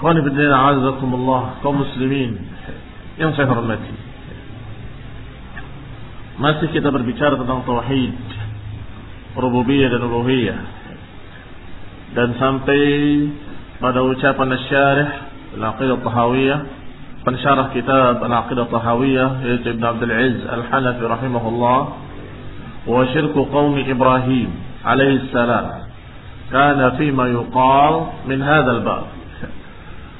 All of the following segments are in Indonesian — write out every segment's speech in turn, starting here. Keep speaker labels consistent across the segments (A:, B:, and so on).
A: إخواني في الدين أعزكم الله كمسلمين يوم سيفر المتي ما سيكي تبر بيشارة توحيد ربوبية dan ألوهية dan sampai pada ucapan الشارح العقيدة الطحاويه من penشارح كتاب العقيدة الطحاويه يجد ابن عبد العز الحنفي رحمه الله. وشرك قوم إبراهيم عليه السلام. كان فيما يقال من هذا الباب.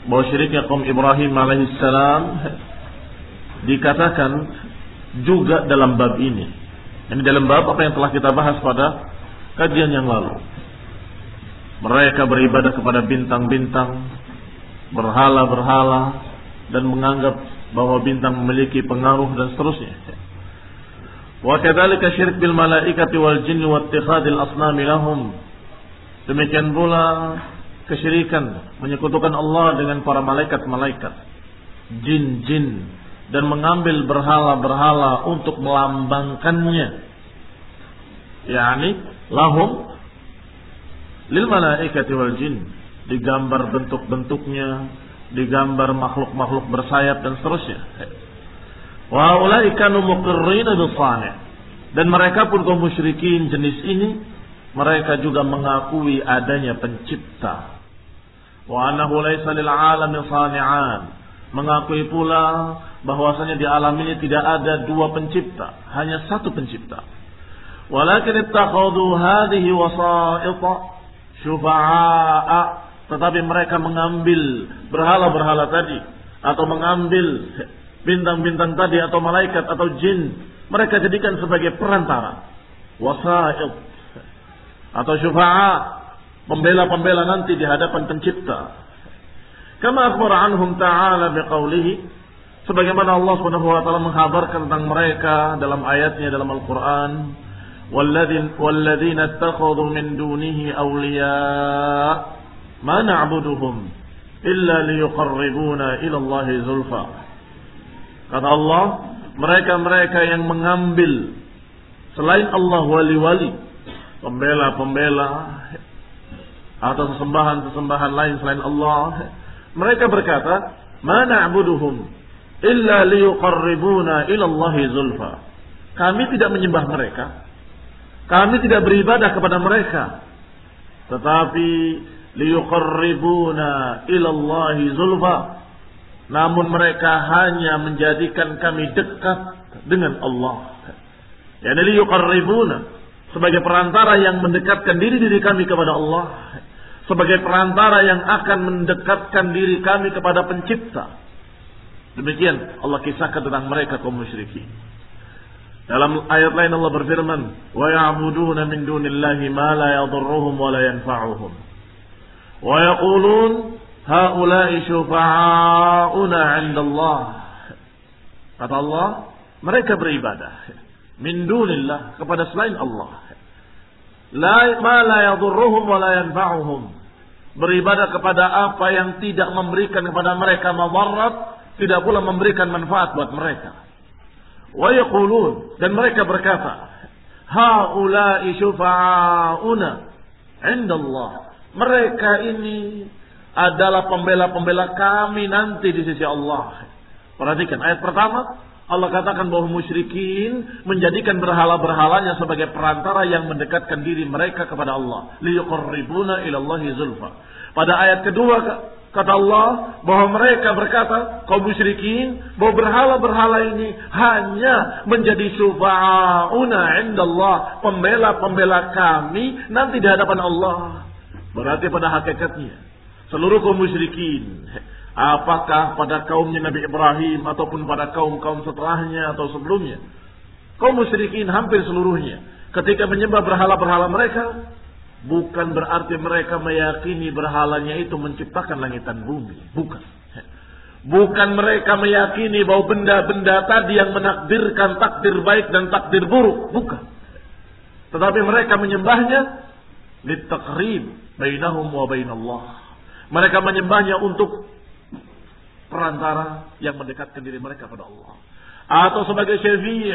A: Bahwa syiriknya kaum Ibrahim alaihissalam dikatakan juga dalam bab ini. Ini dalam bab apa yang telah kita bahas pada kajian yang lalu. Mereka beribadah kepada bintang-bintang, berhala-berhala, dan menganggap bahwa bintang memiliki pengaruh dan seterusnya. Wa kadzalika syirik bil malaikati wal jinni wa ittikhadil asnami lahum. Demikian pula kesyirikan, menyekutukan Allah dengan para malaikat-malaikat, jin-jin dan mengambil berhala-berhala untuk melambangkannya. yakni lahum lil malaikati wal jin, digambar bentuk-bentuknya, digambar makhluk-makhluk bersayap dan seterusnya. Wa ulaika muqirrina Dan mereka pun kaum musyrikin jenis ini mereka juga mengakui adanya pencipta wa annahu laysa lil alami mengakui pula bahwasanya di alam ini tidak ada dua pencipta hanya satu pencipta. Walakin ittakhadhu hadhihi wasa'ita syufa'a tetapi mereka mengambil berhala-berhala tadi atau mengambil bintang-bintang tadi atau malaikat atau jin mereka jadikan sebagai perantara. Wasa'id atau syufa'a pembela-pembela nanti di hadapan pencipta. Kama akhbar anhum ta'ala biqaulihi sebagaimana Allah Subhanahu wa taala menghabarkan tentang mereka dalam ayatnya dalam Al-Qur'an walladzin walladzina ittakhadhu min dunihi awliya ma na'buduhum illa liyuqarribuna ila zulfa kata Allah mereka-mereka yang mengambil selain Allah wali-wali pembela-pembela atau sesembahan-sesembahan lain selain Allah. Mereka berkata, "Mana abuduhum illa liyuqarribuna ila Allah zulfa." Kami tidak menyembah mereka. Kami tidak beribadah kepada mereka. Tetapi liyuqarribuna ila Allah zulfa. Namun mereka hanya menjadikan kami dekat dengan Allah. Yani liyuqarribuna sebagai perantara yang mendekatkan diri-diri kami kepada Allah sebagai perantara yang akan mendekatkan diri kami kepada pencipta. Demikian Allah kisahkan tentang mereka kaum musyrikin. Dalam ayat lain Allah berfirman, "Wa ya'buduna min dunillahi ma la yadhurruhum wa la yanfa'uhum." Wa yaqulun, "Haula'i syufa'auna 'inda Allah." Kata Allah, mereka beribadah min dunillah kepada selain Allah. La ma la yadhurruhum wa la beribadah kepada apa yang tidak memberikan kepada mereka madarat, tidak pula memberikan manfaat buat mereka. Wa dan mereka berkata, haula'i syufa'auna indallah. Mereka ini adalah pembela-pembela kami nanti di sisi Allah. Perhatikan ayat pertama, Allah katakan bahwa musyrikin menjadikan berhala-berhalanya sebagai perantara yang mendekatkan diri mereka kepada Allah. Liyuqarribuna ilallahi zulfa. Pada ayat kedua kata Allah bahwa mereka berkata kaum musyrikin bahwa berhala-berhala ini hanya menjadi syufa'una indallah, pembela-pembela kami nanti di hadapan Allah. Berarti pada hakikatnya seluruh kaum musyrikin Apakah pada kaumnya Nabi Ibrahim ataupun pada kaum-kaum setelahnya atau sebelumnya. Kaum musyrikin hampir seluruhnya. Ketika menyembah berhala-berhala mereka. Bukan berarti mereka meyakini berhalanya itu menciptakan langit dan bumi. Bukan. Bukan mereka meyakini bahwa benda-benda tadi yang menakdirkan takdir baik dan takdir buruk. Bukan. Tetapi mereka menyembahnya. Littakrib bainahum wa bainallah. Mereka menyembahnya untuk perantara yang mendekatkan diri mereka pada Allah. Atau sebagai syafi'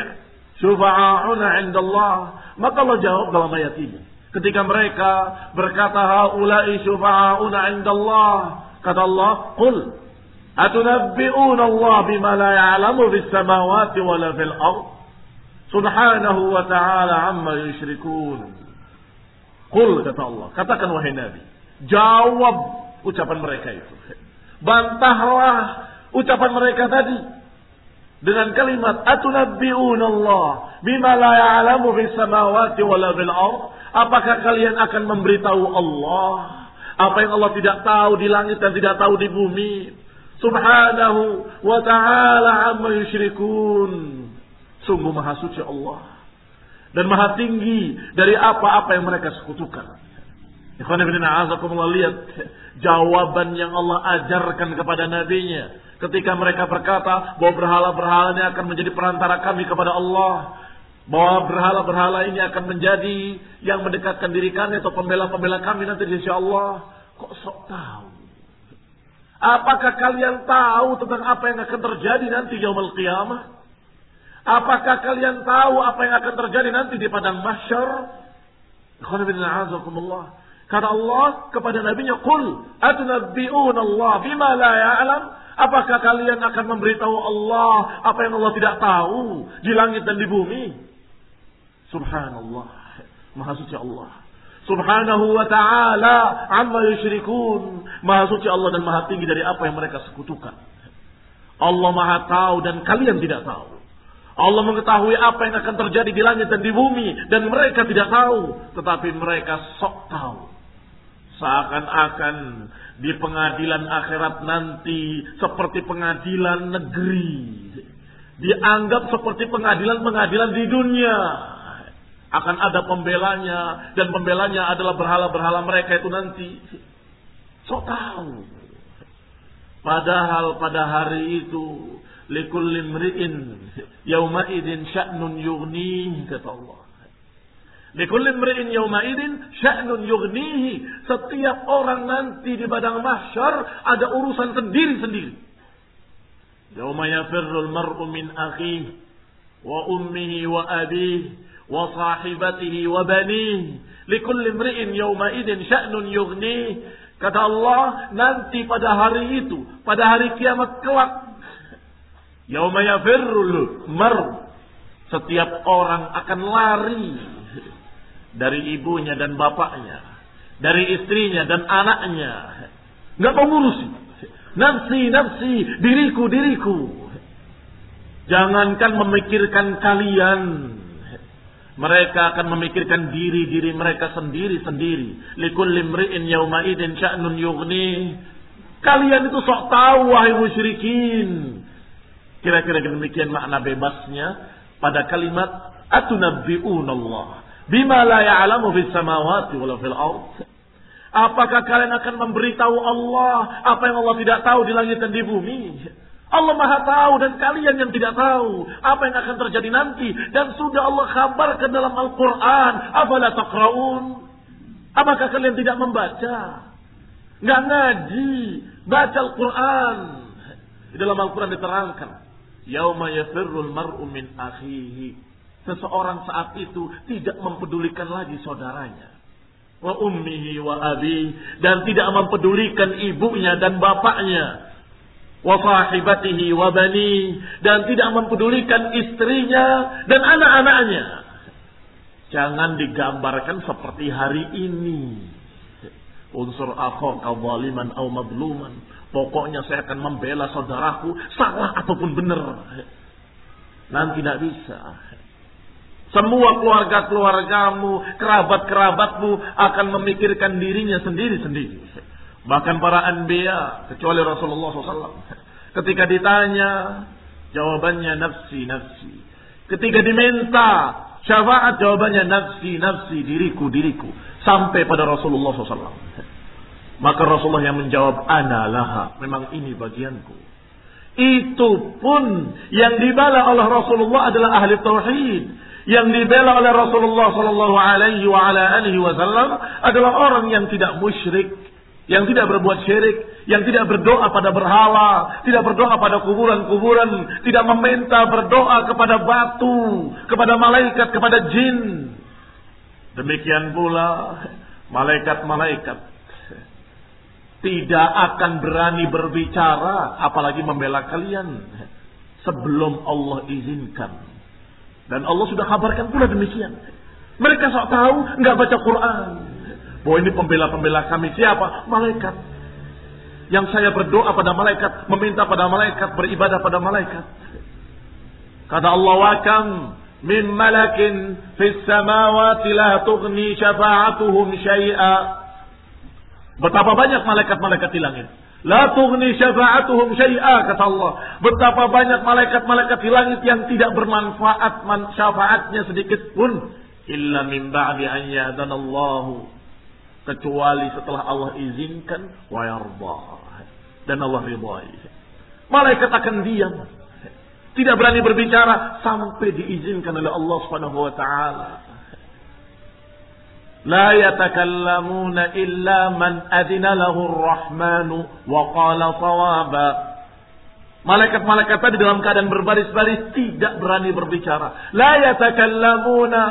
A: syufa'una indallah. Maka Allah jawab dalam ayat ini. Ketika mereka berkata haula'i syufa'una indallah. Kata Allah, Qul atunabbi'una Allah bima la ya'lamu fis samawati wa la fil ard. Subhanahu wa ta'ala amma yushrikun. Qul kata Allah, katakan wahai Nabi, jawab ucapan mereka itu. Bantahlah ucapan mereka tadi dengan kalimat atunabbi'una Allah bima la ya'lamu fis samawati wala fil ard. Apakah kalian akan memberitahu Allah apa yang Allah tidak tahu di langit dan tidak tahu di bumi? Subhanahu wa ta'ala amma yusyrikun sungguh maha suci Allah dan maha tinggi dari apa-apa yang mereka sekutukan. Ikhwan ibn a'azakumullah lihat jawaban yang Allah ajarkan kepada nabinya. Ketika mereka berkata bahwa berhala-berhala ini akan menjadi perantara kami kepada Allah. Bahwa berhala-berhala ini akan menjadi yang mendekatkan diri kami atau pembela-pembela kami nanti di sisi Allah. Kok sok tahu? Apakah kalian tahu tentang apa yang akan terjadi nanti yaumul qiyamah? Apakah kalian tahu apa yang akan terjadi nanti di padang mahsyar Kata Allah kepada nabinya, "Qul atunabbi'una Allah bima la ya'lam?" Apakah kalian akan memberitahu Allah apa yang Allah tidak tahu di langit dan di bumi? Subhanallah. Maha suci Allah. Subhanahu wa ta'ala amma yusyrikun. Maha suci Allah dan maha tinggi dari apa yang mereka sekutukan. Allah maha tahu dan kalian tidak tahu. Allah mengetahui apa yang akan terjadi di langit dan di bumi dan mereka tidak tahu, tetapi mereka sok tahu. Seakan-akan di pengadilan akhirat nanti seperti pengadilan negeri. Dianggap seperti pengadilan-pengadilan di dunia. Akan ada pembelanya dan pembelanya adalah berhala-berhala mereka itu nanti. So tahu. Padahal pada hari itu likulli mri'in yauma idin sya'nun yughni kata Allah. Likulli mri'in yauma idin sya'nun yughnihi. Setiap orang nanti di padang mahsyar ada urusan sendiri-sendiri. Yauma yafirru al-mar'u min akhihi wa ummihi wa abihi wa sahibatihi wa banihi. Likulli mri'in yauma idin sya'nun yughnihi. Kata Allah, nanti pada hari itu, pada hari kiamat kelak, yauma yafirrul mar setiap orang akan lari dari ibunya dan bapaknya, dari istrinya dan anaknya. Nggak mau ngurusi. Nafsi, nafsi, diriku, diriku. Jangankan memikirkan kalian. Mereka akan memikirkan diri-diri mereka sendiri-sendiri. Likul limri'in yawma idin sya'nun yughni. Kalian itu sok tahu wahai musyrikin. Kira-kira demikian makna bebasnya pada kalimat atunabbi'un Allah bima la ya'lamu fis samawati wala fil ard. Apakah kalian akan memberitahu Allah apa yang Allah tidak tahu di langit dan di bumi? Allah Maha tahu dan kalian yang tidak tahu apa yang akan terjadi nanti dan sudah Allah kabarkan dalam Al-Qur'an, afala taqraun? Apakah kalian tidak membaca? Enggak ngaji, baca Al-Qur'an. Di dalam Al-Qur'an diterangkan, yauma yafirrul mar'u min akhihi Seseorang saat itu tidak mempedulikan lagi saudaranya. wa ummihi wa abi dan tidak mempedulikan ibunya dan bapaknya. Wa sahibatihi wa bani dan tidak mempedulikan istrinya dan anak-anaknya. Jangan digambarkan seperti hari ini. Unsur akhaka zaliman au madluman. Pokoknya saya akan membela saudaraku salah ataupun benar. Nanti tidak bisa semua keluarga-keluargamu, kerabat-kerabatmu akan memikirkan dirinya sendiri-sendiri. Bahkan para anbiya, kecuali Rasulullah SAW. Ketika ditanya, jawabannya nafsi-nafsi. Ketika diminta syafaat, jawabannya nafsi-nafsi, diriku, diriku. Sampai pada Rasulullah SAW. Maka Rasulullah yang menjawab, ana laha. Memang ini bagianku. Itu pun yang dibala oleh Rasulullah adalah ahli tauhid yang dibela oleh Rasulullah Sallallahu Alaihi Wasallam adalah orang yang tidak musyrik, yang tidak berbuat syirik, yang tidak berdoa pada berhala, tidak berdoa pada kuburan-kuburan, tidak meminta berdoa kepada batu, kepada malaikat, kepada jin. Demikian pula malaikat-malaikat tidak akan berani berbicara apalagi membela kalian sebelum Allah izinkan. Dan Allah sudah kabarkan pula demikian. Mereka sok tahu, nggak baca Quran. Bahwa ini pembela-pembela kami siapa? Malaikat. Yang saya berdoa pada malaikat, meminta pada malaikat, beribadah pada malaikat. Kata Allah wakam min malakin fis samawati la tughni syafa'atuhum syai'a. Betapa banyak malaikat-malaikat di langit. La tughni syafa'atuhum syai'a kata Allah. Betapa banyak malaikat-malaikat di langit yang tidak bermanfaat syafaatnya sedikit pun illa min ba'di an ya'danallahu kecuali setelah Allah izinkan wa yarda dan Allah ridhai. Malaikat akan diam. Tidak berani berbicara sampai diizinkan oleh Allah Subhanahu wa taala. لا يتكلمون إلا من أذن له الرحمن وقال صوابا Malaikat-malaikat tadi dalam keadaan berbaris-baris tidak berani berbicara. La yatakallamuna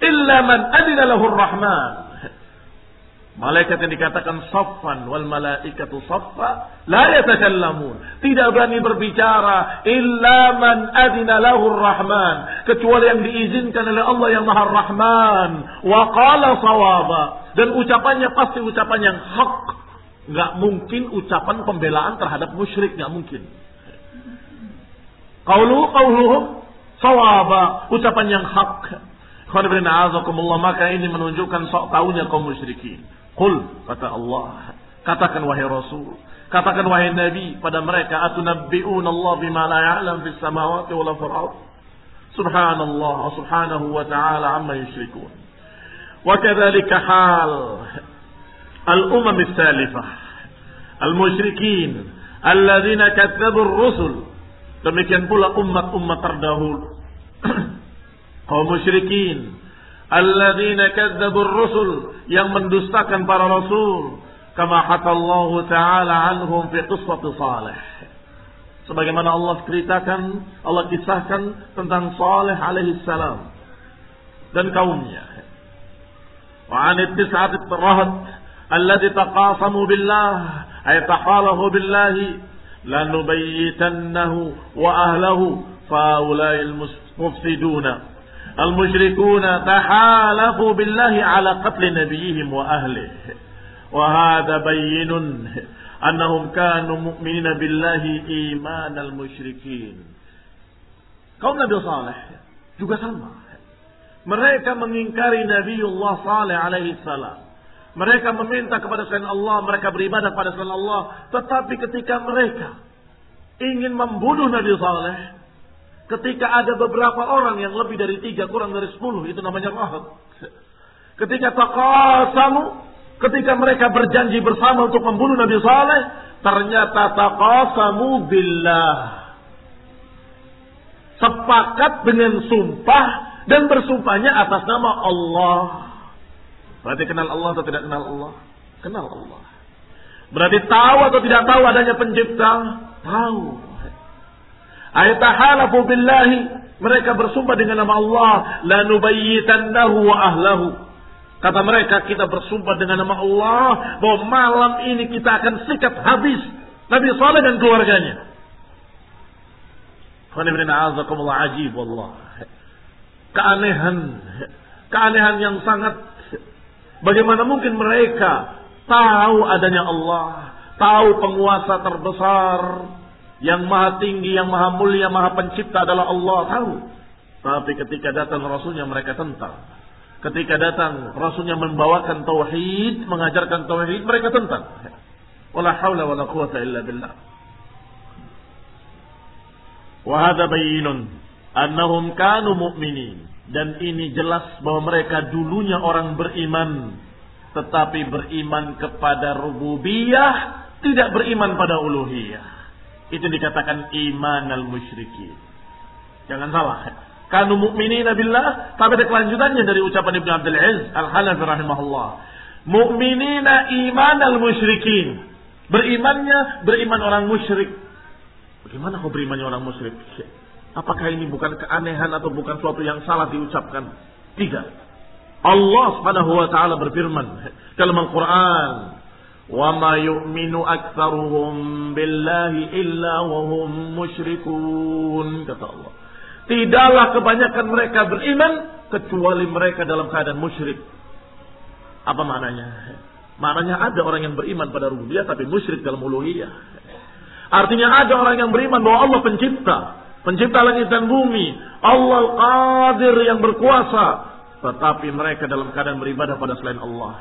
A: illa man adina lahu rahman Malaikat yang dikatakan saffan wal malaikatu saffa la yatakallamun. Tidak berani berbicara illa man adina lahu rahman kecuali yang diizinkan oleh Allah yang Maha Rahman wa qala sawaba dan ucapannya pasti ucapan yang hak. Enggak mungkin ucapan pembelaan terhadap musyrik enggak mungkin. Qaulu qauluhum sawaba ucapan yang hak. Maka ini menunjukkan sok tahunya kaum musyrikin. Qul kata Allah, katakan wahai Rasul, katakan wahai Nabi pada mereka atunabbi'un Allah bima la ya'lam fis samawati fil ard. Subhanallah subhanahu wa ta'ala amma yusyrikun. Wa kadzalika hal al-umam as-salifah al-musyrikin alladzina kadzabu ar-rusul. Demikian pula umat-umat terdahulu. kaum musyrikin alladzina kadzdzabur rusul yang mendustakan para rasul. Kama hatallahu taala anhum fi qissati salih. Sebagaimana Allah ceritakan Allah kisahkan tentang Saleh alaihi salam dan kaumnya. Wa an tis'at rahat alladhi taqasamu billah ay taqalahu billahi lanubayyitannahu wa ahlahu fa Al-musyrikuna tahalafu billahi ala qatli nabiyihim wa ahlih. Wa hadha bayyinun annahum kanu mu'minina billahi iman al-musyrikin. Kaum Nabi Saleh juga sama. Mereka mengingkari Nabiullah Saleh alaihi salam. Mereka meminta kepada selain Allah, mereka beribadah kepada selain Allah. Tetapi ketika mereka ingin membunuh Nabi Saleh, Ketika ada beberapa orang yang lebih dari tiga, kurang dari sepuluh, itu namanya rahab. Ketika taqasamu, ketika mereka berjanji bersama untuk membunuh Nabi Saleh, ternyata taqasamu billah. Sepakat dengan sumpah dan bersumpahnya atas nama Allah. Berarti kenal Allah atau tidak kenal Allah? Kenal Allah. Berarti tahu atau tidak tahu adanya pencipta? Tahu. Ayatahalafu billahi. Mereka bersumpah dengan nama Allah. Lanubayyitannahu wa ahlahu. Kata mereka kita bersumpah dengan nama Allah bahwa malam ini kita akan sikat habis Nabi Saleh dan keluarganya. ajib wallah. Keanehan, keanehan yang sangat bagaimana mungkin mereka tahu adanya Allah, tahu penguasa terbesar yang maha tinggi, yang maha mulia, maha pencipta adalah Allah tahu. Tapi ketika datang Rasulnya mereka tentang. Ketika datang Rasulnya membawakan tauhid, mengajarkan tauhid, mereka tentang. Wala haula wala quwata illa billah. Wahada bayinun annahum kanu mu'minin dan ini jelas bahwa mereka dulunya orang beriman tetapi beriman kepada rububiyah tidak beriman pada uluhiyah itu dikatakan iman al musyrikin jangan salah. Kanu mu'minina billah tapi ada kelanjutannya dari ucapan Ibnu Abdul Aziz Al-Hanafi rahimahullah. Mu'minina iman al-musyrikin berimannya beriman orang musyrik. Bagaimana kau berimannya orang musyrik? Apakah ini bukan keanehan atau bukan suatu yang salah diucapkan? Tidak. Allah Subhanahu wa taala berfirman dalam Al-Qur'an yu'minu aktsaruhum billahi illa wa hum musyrikun kata Allah Tidaklah kebanyakan mereka beriman kecuali mereka dalam keadaan musyrik. Apa maknanya? Maknanya ada orang yang beriman pada rububiyah tapi musyrik dalam uluhiyah. Artinya ada orang yang beriman bahwa Allah pencipta, pencipta langit dan bumi, Allah qadir yang berkuasa, tetapi mereka dalam keadaan beribadah pada selain Allah.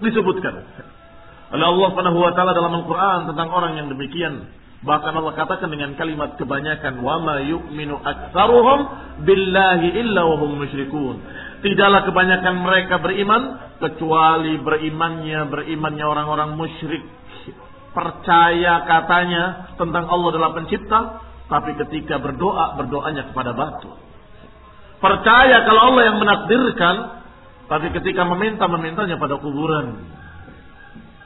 A: Disebutkan oleh Allah Subhanahu wa taala dalam Al-Qur'an tentang orang yang demikian Bahkan Allah katakan dengan kalimat kebanyakan wa ma yu'minu aktsaruhum billahi illa wa hum musyrikun. Tidaklah kebanyakan mereka beriman kecuali berimannya berimannya orang-orang musyrik. Percaya katanya tentang Allah adalah pencipta, tapi ketika berdoa berdoanya kepada batu. Percaya kalau Allah yang menakdirkan, tapi ketika meminta memintanya pada kuburan.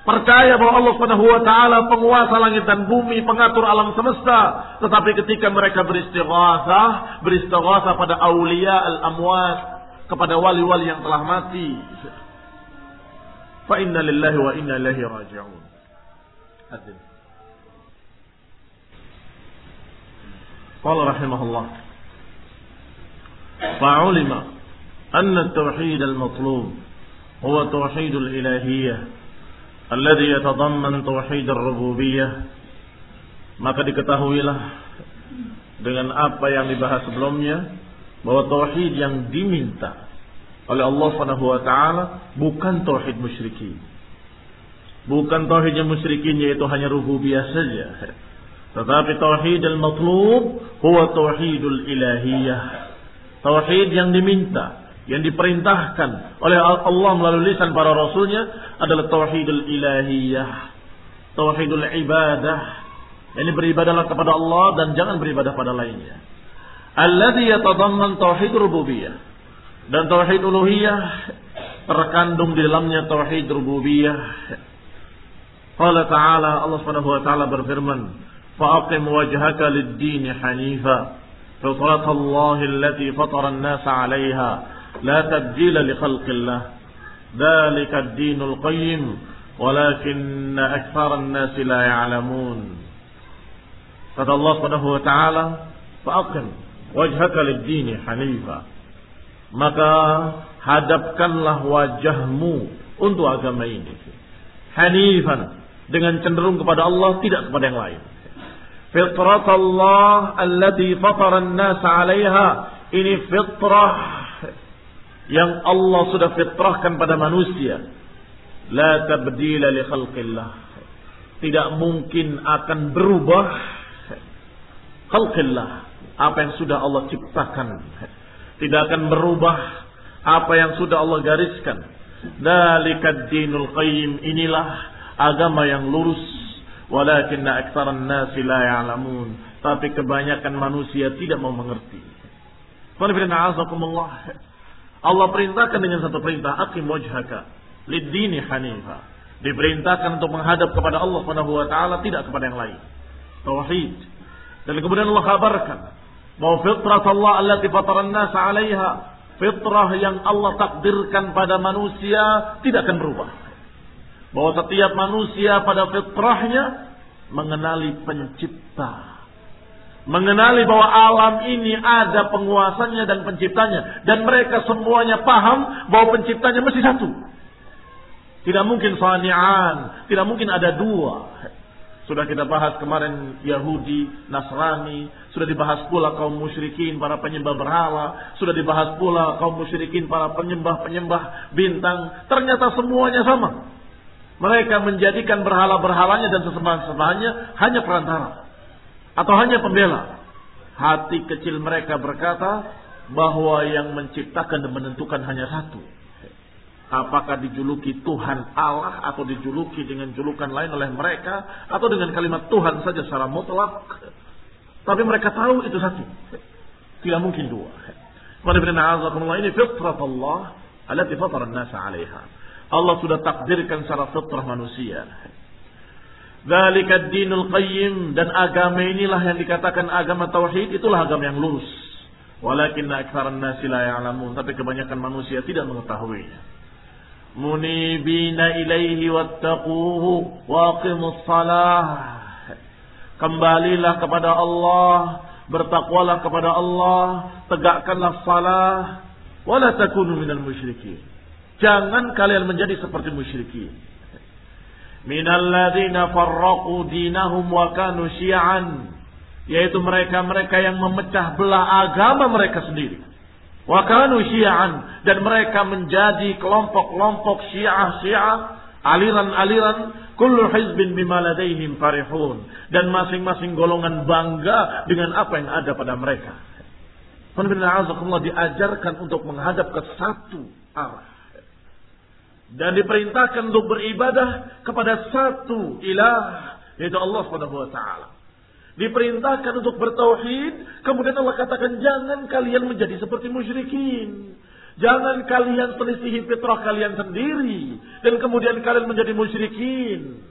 A: Percaya bahwa Allah Subhanahu wa taala penguasa langit dan bumi, pengatur alam semesta. Tetapi ketika mereka beristighatsah, beristighatsah pada aulia al-amwat, kepada wali-wali yang telah mati. Fa inna lillahi wa inna ilaihi raji'un. Adil. Qala rahimahullah. Fa'ulima anna at-tauhid al-matlub huwa tauhid al-ilahiyyah alladhi yatadamman tauhid ar-rububiyyah maka diketahuilah dengan apa yang dibahas sebelumnya bahwa tauhid yang diminta oleh Allah Subhanahu wa taala bukan tauhid musyrikin. Bukan tauhid yang musyrikin yaitu hanya rububiyah saja. Tetapi tauhid al-matlub huwa tauhidul ilahiyah. Tauhid yang diminta yang diperintahkan oleh Allah melalui lisan para rasulnya adalah tauhidul ilahiyah, tauhidul ibadah. Ini yani beribadahlah kepada Allah dan jangan beribadah pada lainnya. Alladhi yatadamman tauhid rububiyah. Dan tauhid uluhiyah terkandung di dalamnya tauhid rububiyah. Qala ta'ala Allah Subhanahu wa ta'ala berfirman, "Fa'aqim wajhaka lid-din hanifa." Fitratallah allati fatara an-nasa 'alaiha لا تبديل لخلق الله ذلك الدين القيم ولكن أكثر الناس لا يعلمون kata Allah Subhanahu wa taala faqim wajhaka lid-dini hanifa maka hadapkanlah wajahmu untuk agama ini hanifan dengan cenderung kepada Allah tidak kepada yang lain fitrat Allah allati fatara an-nas 'alaiha ini fitrah yang Allah sudah fitrahkan pada manusia. La tabdila li khalqillah. Tidak mungkin akan berubah khalqillah. Apa yang sudah Allah ciptakan. Tidak akan berubah apa yang sudah Allah gariskan. Dalikad dinul qayyim. Inilah agama yang lurus. Walakinna aktsaran nasi la ya'lamun. Tapi kebanyakan manusia tidak mau mengerti. Azakumullah. Allah perintahkan dengan satu perintah, akim wajhaka lid-dini hanifa. Diperintahkan untuk menghadap kepada Allah Subhanahu wa taala tidak kepada yang lain. Tauhid. Dan kemudian Allah kabarkan bahwa fitrat Allah allati fataran nas 'alaiha fitrah yang Allah takdirkan pada manusia tidak akan berubah. Bahwa setiap manusia pada fitrahnya mengenali pencipta. Mengenali bahwa alam ini ada penguasanya dan penciptanya. Dan mereka semuanya paham bahwa penciptanya mesti satu. Tidak mungkin sani'an. Tidak mungkin ada dua. Sudah kita bahas kemarin Yahudi, Nasrani, sudah dibahas pula kaum musyrikin, para penyembah berhala, sudah dibahas pula kaum musyrikin, para penyembah-penyembah bintang. Ternyata semuanya sama. Mereka menjadikan berhala-berhalanya dan sesembahan-sembahannya hanya perantara. Atau hanya pembela. Hati kecil mereka berkata bahwa yang menciptakan dan menentukan hanya satu Apakah dijuluki Tuhan Allah atau dijuluki dengan julukan lain oleh mereka atau dengan kalimat Tuhan saja secara mutlak. Tapi mereka tahu itu satu. Tidak mungkin dua. Ini fitrat Allah alati alaiha. Allah sudah takdirkan secara fitrah manusia. Dzalika dinul qayyim. Dan agama inilah yang dikatakan agama tauhid itulah agama yang lurus. Walakinna aktsaran nasi la ya'lamun. Tapi kebanyakan manusia tidak mengetahuinya. Munibina ilaihi wattaquhu waqimus salah. Kembalilah kepada Allah bertakwalah kepada Allah tegakkanlah salah. Wala takunu minal musyrikin. Jangan kalian menjadi seperti musyrikin minal ladzina farraqu dinahum wa kanu yaitu mereka-mereka yang memecah belah agama mereka sendiri syi'an. Dan mereka menjadi kelompok-kelompok syiah syiah. Aliran-aliran. Kullu hizbin bima ladaihim farihun. Dan masing-masing golongan bangga dengan apa yang ada pada mereka. Allah diajarkan untuk menghadap ke satu arah. Dan diperintahkan untuk beribadah kepada satu ilah. Yaitu Allah subhanahu wa ta'ala diperintahkan untuk bertauhid, kemudian Allah katakan jangan kalian menjadi seperti musyrikin. Jangan kalian selisihi fitrah kalian sendiri dan kemudian kalian menjadi musyrikin.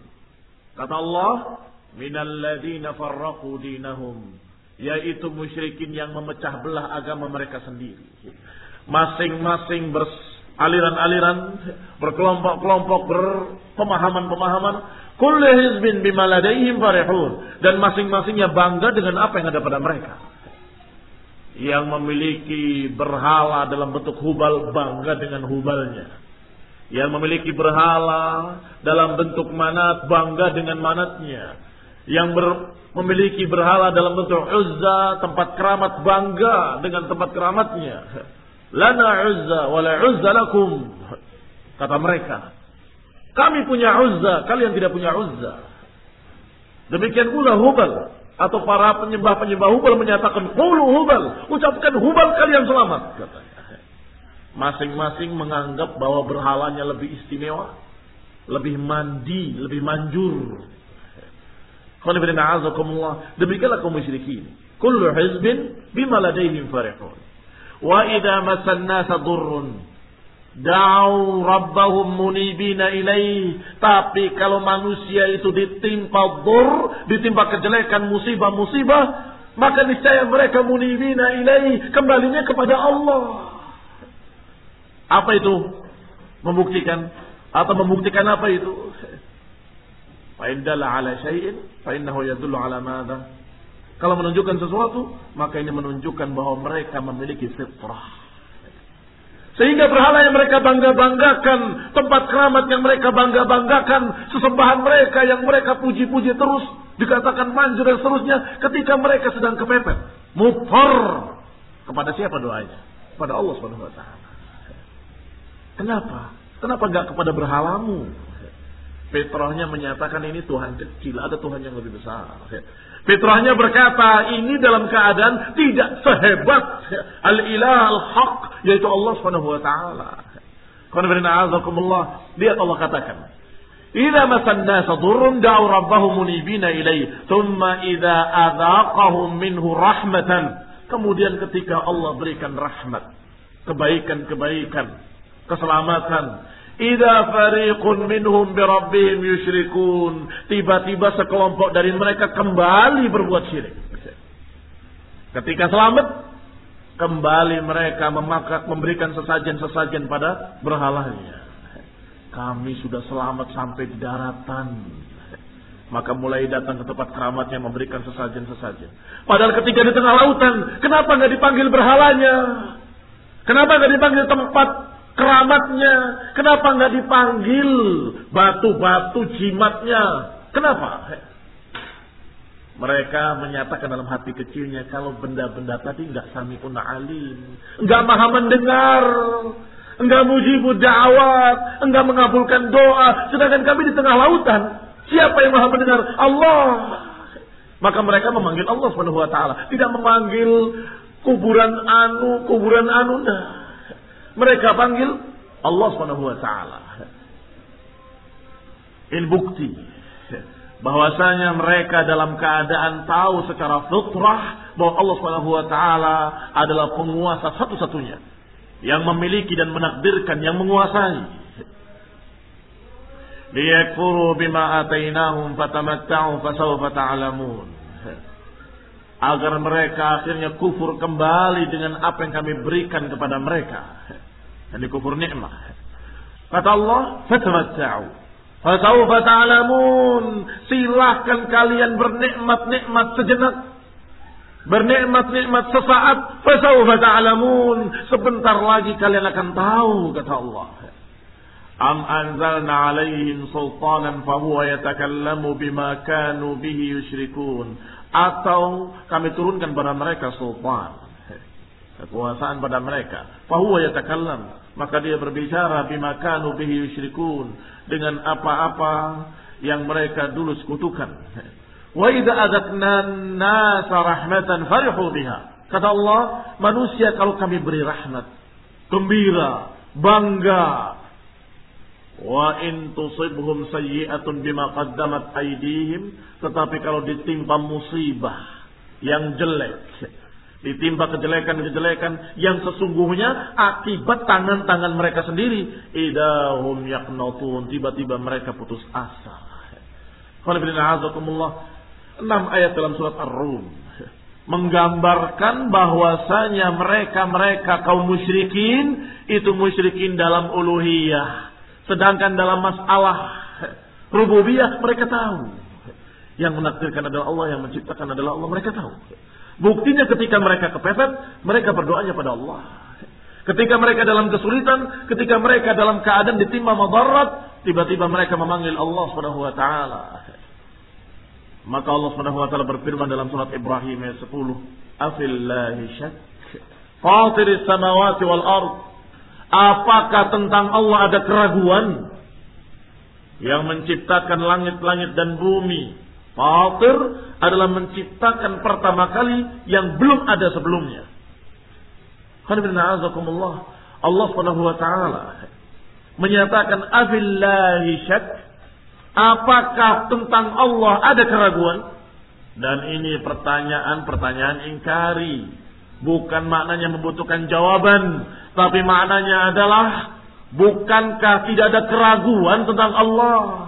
A: Kata Allah, minal ladina farraqu dinahum, yaitu musyrikin yang memecah belah agama mereka sendiri. Masing-masing beraliran-aliran, berkelompok-kelompok, berpemahaman-pemahaman Kullu hizbin bima farihun. Dan masing-masingnya bangga dengan apa yang ada pada mereka. Yang memiliki berhala dalam bentuk hubal bangga dengan hubalnya. Yang memiliki berhala dalam bentuk manat bangga dengan manatnya. Yang ber, memiliki berhala dalam bentuk uzza tempat keramat bangga dengan tempat keramatnya. Lana uzza wala uzza lakum. Kata mereka. Kami punya Uzza, kalian tidak punya Uzza. Demikian pula Hubal atau para penyembah-penyembah Hubal menyatakan Qulu Hubal, ucapkan Hubal kalian selamat Masing-masing menganggap bahwa berhalanya lebih istimewa, lebih mandi, lebih manjur. Demikianlah kaum musyrikin. Kullu hizbin bima ladaihim farihun. Idza massan nasa durrun Da'u rabbahum munibina ilaih. Tapi kalau manusia itu ditimpa dur, ditimpa kejelekan, musibah-musibah, maka niscaya mereka munibina ilaih. Kembalinya kepada Allah. Apa itu? Membuktikan. Atau membuktikan apa itu? Fa'indala ala syai'in, fa'innahu yadullu ala mada. Kalau menunjukkan sesuatu, maka ini menunjukkan bahwa mereka memiliki fitrah. Sehingga berhala yang mereka bangga-banggakan, tempat keramat yang mereka bangga-banggakan, sesembahan mereka yang mereka puji-puji terus, dikatakan manjur dan seterusnya, ketika mereka sedang kepepet. Mufar. Kepada siapa doanya? Pada Allah Subhanahu wa taala. Kenapa? Kenapa enggak kepada berhalamu? Petrahnya menyatakan ini Tuhan kecil, ada Tuhan yang lebih besar. Fitrahnya berkata ini dalam keadaan tidak sehebat al-ilah al-haq yaitu Allah Subhanahu wa taala. Lihat Allah katakan. Masan nasa durrun da'u rabbahum munibina ilaihi, thumma idza adzaqahum minhu rahmatan. Kemudian ketika Allah berikan rahmat, kebaikan-kebaikan, keselamatan, Ida fariqun minhum birabbihim yusyrikun. Tiba-tiba sekelompok dari mereka kembali berbuat syirik. Ketika selamat, Kembali mereka memakat memberikan sesajen-sesajen pada berhalanya. Kami sudah selamat sampai di daratan. Maka mulai datang ke tempat keramatnya memberikan sesajen-sesajen. Padahal ketika di tengah lautan, kenapa nggak dipanggil berhalanya? Kenapa nggak dipanggil tempat keramatnya? Kenapa nggak dipanggil batu-batu jimatnya? Kenapa? Mereka menyatakan dalam hati kecilnya kalau benda-benda tadi nggak samiun alim, nggak maha mendengar, nggak mujibud da'awat, nggak mengabulkan doa, sedangkan kami di tengah lautan. Siapa yang maha mendengar? Allah. Maka mereka memanggil Allah Subhanahu wa taala, tidak memanggil kuburan anu, kuburan anu nah. Mereka panggil Allah Subhanahu wa taala. Ini bukti bahwasanya mereka dalam keadaan tahu secara fitrah bahwa Allah Subhanahu wa taala adalah penguasa satu-satunya yang memiliki dan menakdirkan yang menguasai. Liyakfuru bima atainahum fatamatta'u fasawfa ta'lamun. Agar mereka akhirnya kufur kembali dengan apa yang kami berikan kepada mereka. Ini kufur nikmat. Kata Allah, fatamatta'u Fasawfa ta'lamun. Silahkan kalian bernikmat-nikmat sejenak. Bernikmat-nikmat sesaat. Fasawfa ta'lamun. Sebentar lagi kalian akan tahu kata Allah. Am anzalna alaihim sultanan fahuwa yatakallamu bima kanu bihi yushrikun. Atau kami turunkan pada mereka sultan. Kekuasaan pada mereka. Fahuwa yatakallam. Maka dia berbicara bima kanu bihi yushrikun dengan apa-apa yang mereka dulu sekutukan. Wa idza adzaqna nasa rahmatan farihu biha. Kata Allah, manusia kalau kami beri rahmat, gembira, bangga. Wa in tusibhum sayyi'atun bima qaddamat aydihim, tetapi kalau ditimpa musibah yang jelek, ditimpa kejelekan-kejelekan yang sesungguhnya akibat tangan-tangan mereka sendiri. Idahum yaqnatun. Tiba-tiba mereka putus asa. Enam ayat dalam surat Ar-Rum. Menggambarkan bahwasanya mereka-mereka kaum musyrikin itu musyrikin dalam uluhiyah. Sedangkan dalam masalah rububiyah mereka tahu. Yang menakdirkan adalah Allah yang menciptakan adalah Allah mereka tahu Buktinya ketika mereka kepepet, mereka berdoanya pada Allah. Ketika mereka dalam kesulitan, ketika mereka dalam keadaan ditimpa madarat, tiba-tiba mereka memanggil Allah Subhanahu wa taala. Maka Allah Subhanahu wa taala berfirman dalam surat Ibrahim ayat 10, "Afillahi syak fatir samawati wal ard." Apakah tentang Allah ada keraguan yang menciptakan langit-langit dan bumi? Fatir adalah menciptakan pertama kali yang belum ada sebelumnya. Allah Subhanahu wa taala menyatakan afillahi syak apakah tentang Allah ada keraguan? Dan ini pertanyaan-pertanyaan ingkari. Bukan maknanya membutuhkan jawaban, tapi maknanya adalah bukankah tidak ada keraguan tentang Allah?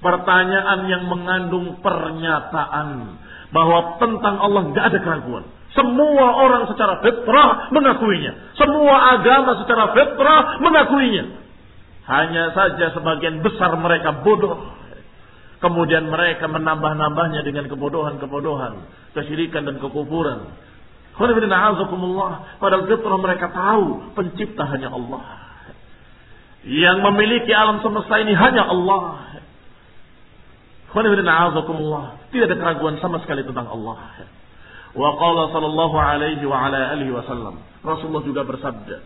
A: Pertanyaan yang mengandung pernyataan bahwa tentang Allah nggak ada keraguan. Semua orang secara fitrah mengakuinya. Semua agama secara fitrah mengakuinya. Hanya saja sebagian besar mereka bodoh. Kemudian mereka menambah-nambahnya dengan kebodohan-kebodohan, kesyirikan dan kekufuran. Padahal fitrah mereka tahu pencipta hanya Allah. Yang memiliki alam semesta ini hanya Allah. Tidak ada keraguan sama sekali tentang Allah. Wa qala sallallahu alaihi wa ala alihi wasallam. Rasulullah juga bersabda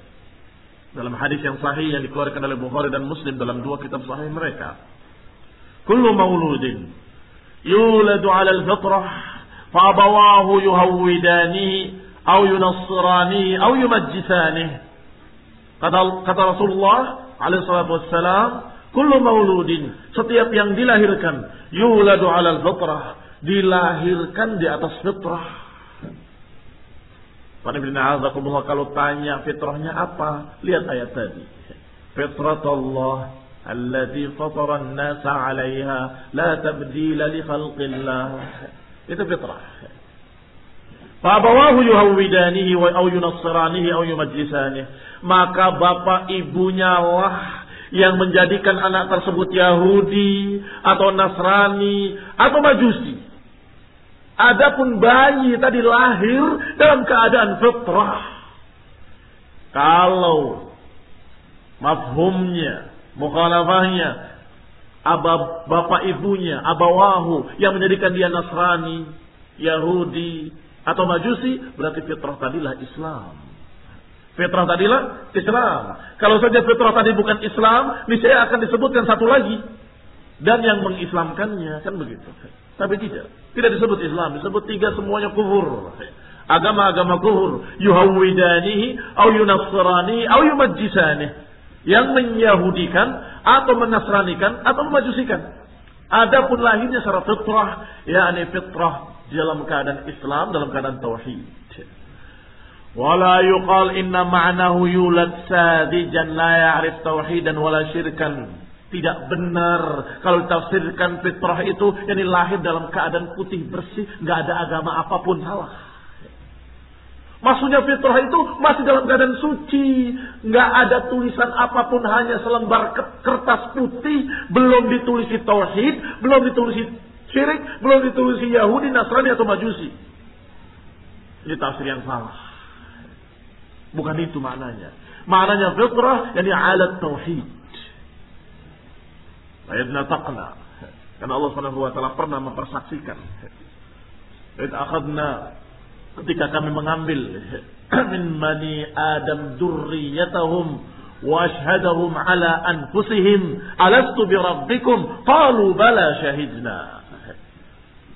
A: dalam hadis yang sahih yang dikeluarkan oleh Bukhari dan Muslim dalam dua kitab sahih mereka. Kullu mauludin yuladu 'ala al-fitrah fa abawahu yuhawwidani aw yunassirani aw yumajjisani. Kata kata Rasulullah alaihi salatu wassalam, kullu mauludin, setiap yang dilahirkan yuladu alal fitrah, dilahirkan di atas fitrah. Kalau tanya fitrahnya apa? Lihat ayat tadi. Fitrat Allah allati fatara an-nasa 'alaiha la tabdila li khalqillah. Itu fitrah. Fabawahu yuhawwidanihi wa au yunassiranihi au yumajlisanihi. Maka bapak ibunya lah yang menjadikan anak tersebut Yahudi atau Nasrani atau Majusi. Adapun bayi tadi lahir dalam keadaan fitrah. Kalau mafhumnya, mukhalafahnya, abab, bapak ibunya, abawahu yang menjadikan dia Nasrani, Yahudi, atau Majusi, berarti fitrah tadilah Islam. Fitrah tadilah Islam. Kalau saja fitrah tadi bukan Islam, niscaya akan disebutkan satu lagi. Dan yang mengislamkannya, kan begitu. Tapi tidak. Tidak disebut Islam. Disebut tiga semuanya kufur. Agama-agama kufur. Yuhawidanihi, au yunassirani, au yumajjisani. Yang menyahudikan, atau menasranikan, atau memajusikan. Adapun lahirnya secara fitrah, yakni fitrah dalam keadaan Islam, dalam keadaan tauhid. Wala yuqal inna ma'nahu yulad sadijan la ya'rif tauhidan wala syirkan. Tidak benar kalau tafsirkan fitrah itu yang lahir dalam keadaan putih bersih, nggak ada agama apa pun salah. Maksudnya fitrah itu masih dalam keadaan suci, nggak ada tulisan apa pun hanya selembar kertas putih, belum ditulisi tauhid, belum ditulisi syirik, belum ditulisi Yahudi, Nasrani atau Majusi. Ini tafsir yang salah. Bukan itu maknanya. Maknanya fitrah yani alat tauhid. Ayatna taqna. Karena Allah Subhanahu wa taala pernah mempersaksikan. Akhadna ketika kami mengambil min bani Adam dzurriyyatahum wa ashhadahum ala anfusihim alastu bi rabbikum qalu bala syahidna.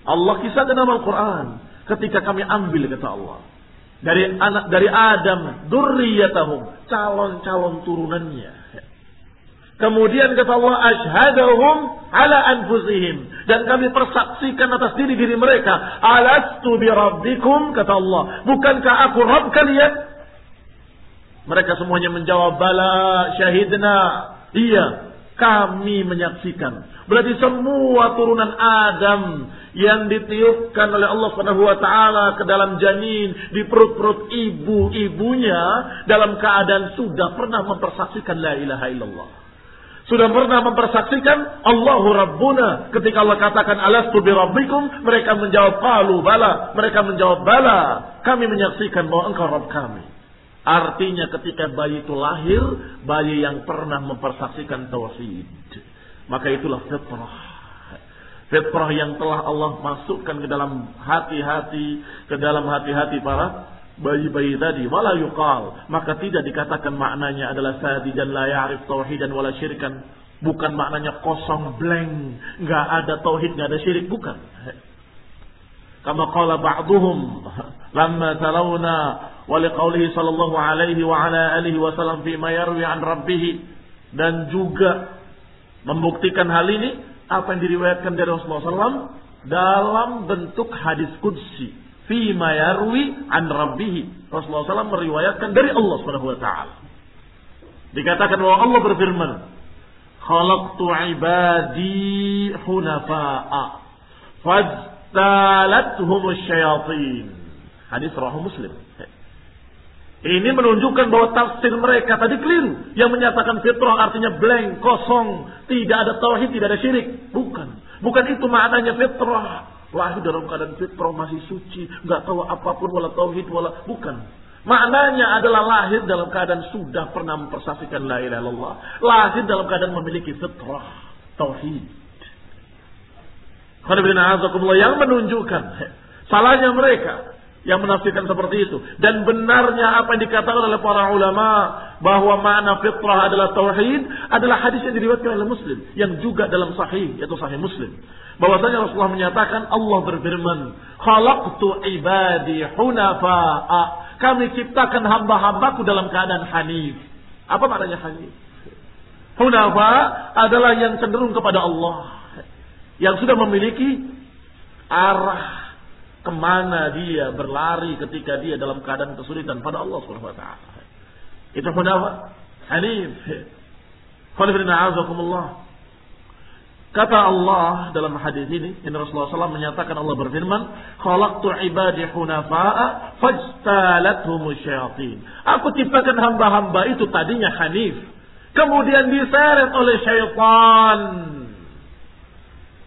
A: Allah kisahkan dalam Al-Qur'an ketika kami ambil kata Allah dari anak dari Adam dzurriyyatahum calon-calon turunannya. Kemudian kata Allah ashhadahum ala anfusihim. Dan kami persaksikan atas diri diri mereka. Alastu bi rabbikum kata Allah. Bukankah aku rabb kalian? Mereka semuanya menjawab bala syahidna. Iya kami menyaksikan berarti semua turunan Adam yang ditiupkan oleh Allah Subhanahu wa taala ke dalam janin di perut-perut ibu-ibunya dalam keadaan sudah pernah mempersaksikan la ilaha illallah. Sudah pernah mempersaksikan Allahu Rabbuna. Ketika Allah katakan alastu bi rabbikum, mereka menjawab qalu bala. Mereka menjawab bala. Kami menyaksikan bahwa engkau Rabb kami. Artinya ketika bayi itu lahir, bayi yang pernah mempersaksikan tauhid. Maka itulah fitrah fitrah yang telah Allah masukkan ke dalam hati-hati, ke dalam hati-hati para bayi-bayi tadi. Wala yuqal. Maka tidak dikatakan maknanya adalah sadi dan la ya'rif tauhidan wala syirikan. Bukan maknanya kosong blank. Nggak ada tauhid, nggak ada syirik. Bukan. Kama qala ba'duhum lamma talawna wa liqaulihi sallallahu alaihi wa ala alihi wa sallam fi ma yarwi an rabbih dan juga membuktikan hal ini apa yang diriwayatkan dari Rasulullah SAW dalam bentuk hadis kudsi. Fima yarwi an rabbih. Rasulullah SAW meriwayatkan dari Allah Subhanahu wa taala. Dikatakan bahwa Allah berfirman, "Khalaqtu ibadi hunafa'a fajtalathum syayatin." Hadis rawahu Muslim. Ini menunjukkan bahwa tafsir mereka tadi keliru. Yang menyatakan fitrah artinya blank, kosong. Tidak ada tauhid, tidak ada syirik. Bukan. Bukan itu maknanya fitrah. Lahir dalam keadaan fitrah masih suci. Nggak tahu apa pun wala tauhid wala. Bukan. Maknanya adalah lahir dalam keadaan sudah pernah mempersaksikan la ilaha illallah. Lahir dalam keadaan memiliki fitrah. Tauhid. Yang menunjukkan salahnya mereka yang menafsirkan seperti itu. Dan benarnya apa yang dikatakan oleh para ulama bahwa makna fitrah adalah tauhid adalah hadis yang diriwayatkan oleh Muslim yang juga dalam sahih yaitu sahih Muslim. Bahwasanya Rasulullah menyatakan Allah berfirman, "Khalaqtu ibadi hunafa'a." Kami ciptakan hamba-hambaku dalam keadaan hanif. Apa maknanya hanif? Hunafa adalah yang cenderung kepada Allah. Yang sudah memiliki arah ke mana dia berlari ketika dia dalam keadaan kesulitan pada Allah Subhanahu wa taala. Itu hunafa hanif. Kata Allah dalam hadis ini, ini Rasulullah SAW menyatakan Allah berfirman, "Khalaqtu ibadi hunafa'a fajtalathum syayatin." Aku ciptakan hamba-hamba itu tadinya hanif, kemudian diseret oleh syaitan.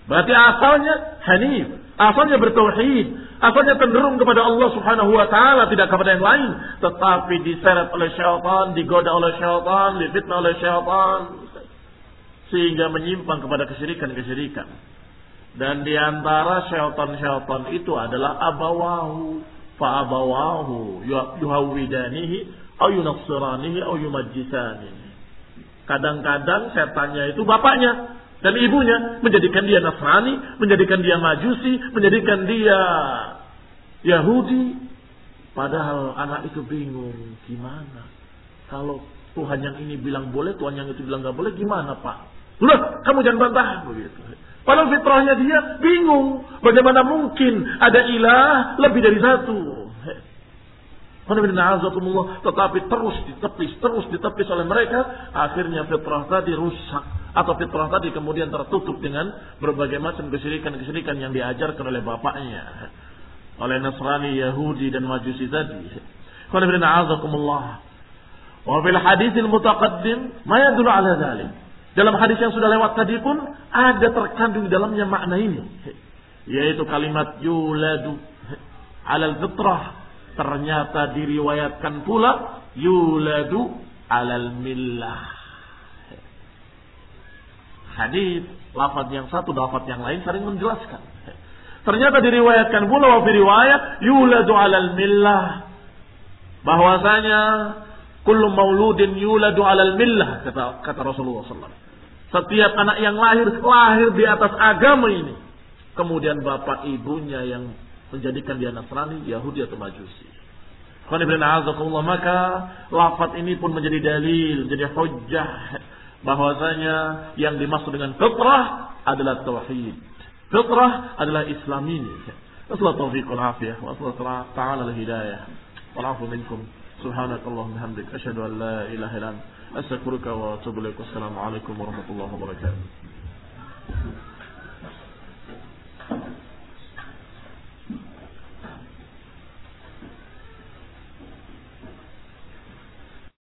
A: Berarti asalnya hanif, asalnya bertauhid, asalnya cenderung kepada Allah Subhanahu wa taala tidak kepada yang lain, tetapi diseret oleh syaitan, digoda oleh syaitan, difitnah oleh syaitan sehingga menyimpang kepada kesyirikan-kesyirikan. Dan di antara syaitan-syaitan itu adalah abawahu, fa abawahu yuhawidanihi, au yunassiranihi, au. Kadang-kadang setannya itu bapaknya dan ibunya menjadikan dia Nasrani, menjadikan dia Majusi, menjadikan dia Yahudi. Padahal anak itu bingung, gimana? Kalau Tuhan yang ini bilang boleh, Tuhan yang itu bilang nggak boleh, gimana Pak? Udah, kamu jangan bantah begitu. Padahal fitrahnya dia bingung, bagaimana mungkin ada ilah lebih dari satu? Tetapi terus ditepis, terus ditepis oleh mereka. Akhirnya fitrah tadi rusak. Atau fitrah tadi kemudian tertutup dengan berbagai macam kesyirikan-kesyirikan yang diajarkan oleh bapaknya. Oleh Nasrani, Yahudi, dan Majusi tadi. Wa fil haditsil mutaqaddim ma yadullu ala dhalik. Dalam hadis yang sudah lewat tadi pun ada terkandung dalamnya makna ini. Yaitu kalimat yuladu alal fitrah ternyata diriwayatkan pula yuladu alal millah. Hadis lafaz yang satu lafaz yang lain saling menjelaskan. Ternyata diriwayatkan pula wa riwayat yuladu alal millah bahwasanya kullu mauludin yuladu alal millah kata kata Rasulullah SAW. Setiap anak yang lahir lahir di atas agama ini. Kemudian bapak ibunya yang menjadikan dia Nasrani, Yahudi atau Majusi. Maka lafat ini pun menjadi dalil, menjadi hujjah bahwasanya yang dimaksud dengan fitrah adalah tauhid. Fitrah adalah Islam ini. Nasallahu taufiq wal afiyah wa ta'ala al hidayah. Afu minkum. Hamdik asyhadu an la ilaha illa anta astaghfiruka wa atubu ilaik. Alaikum warahmatullahi wabarakatuh.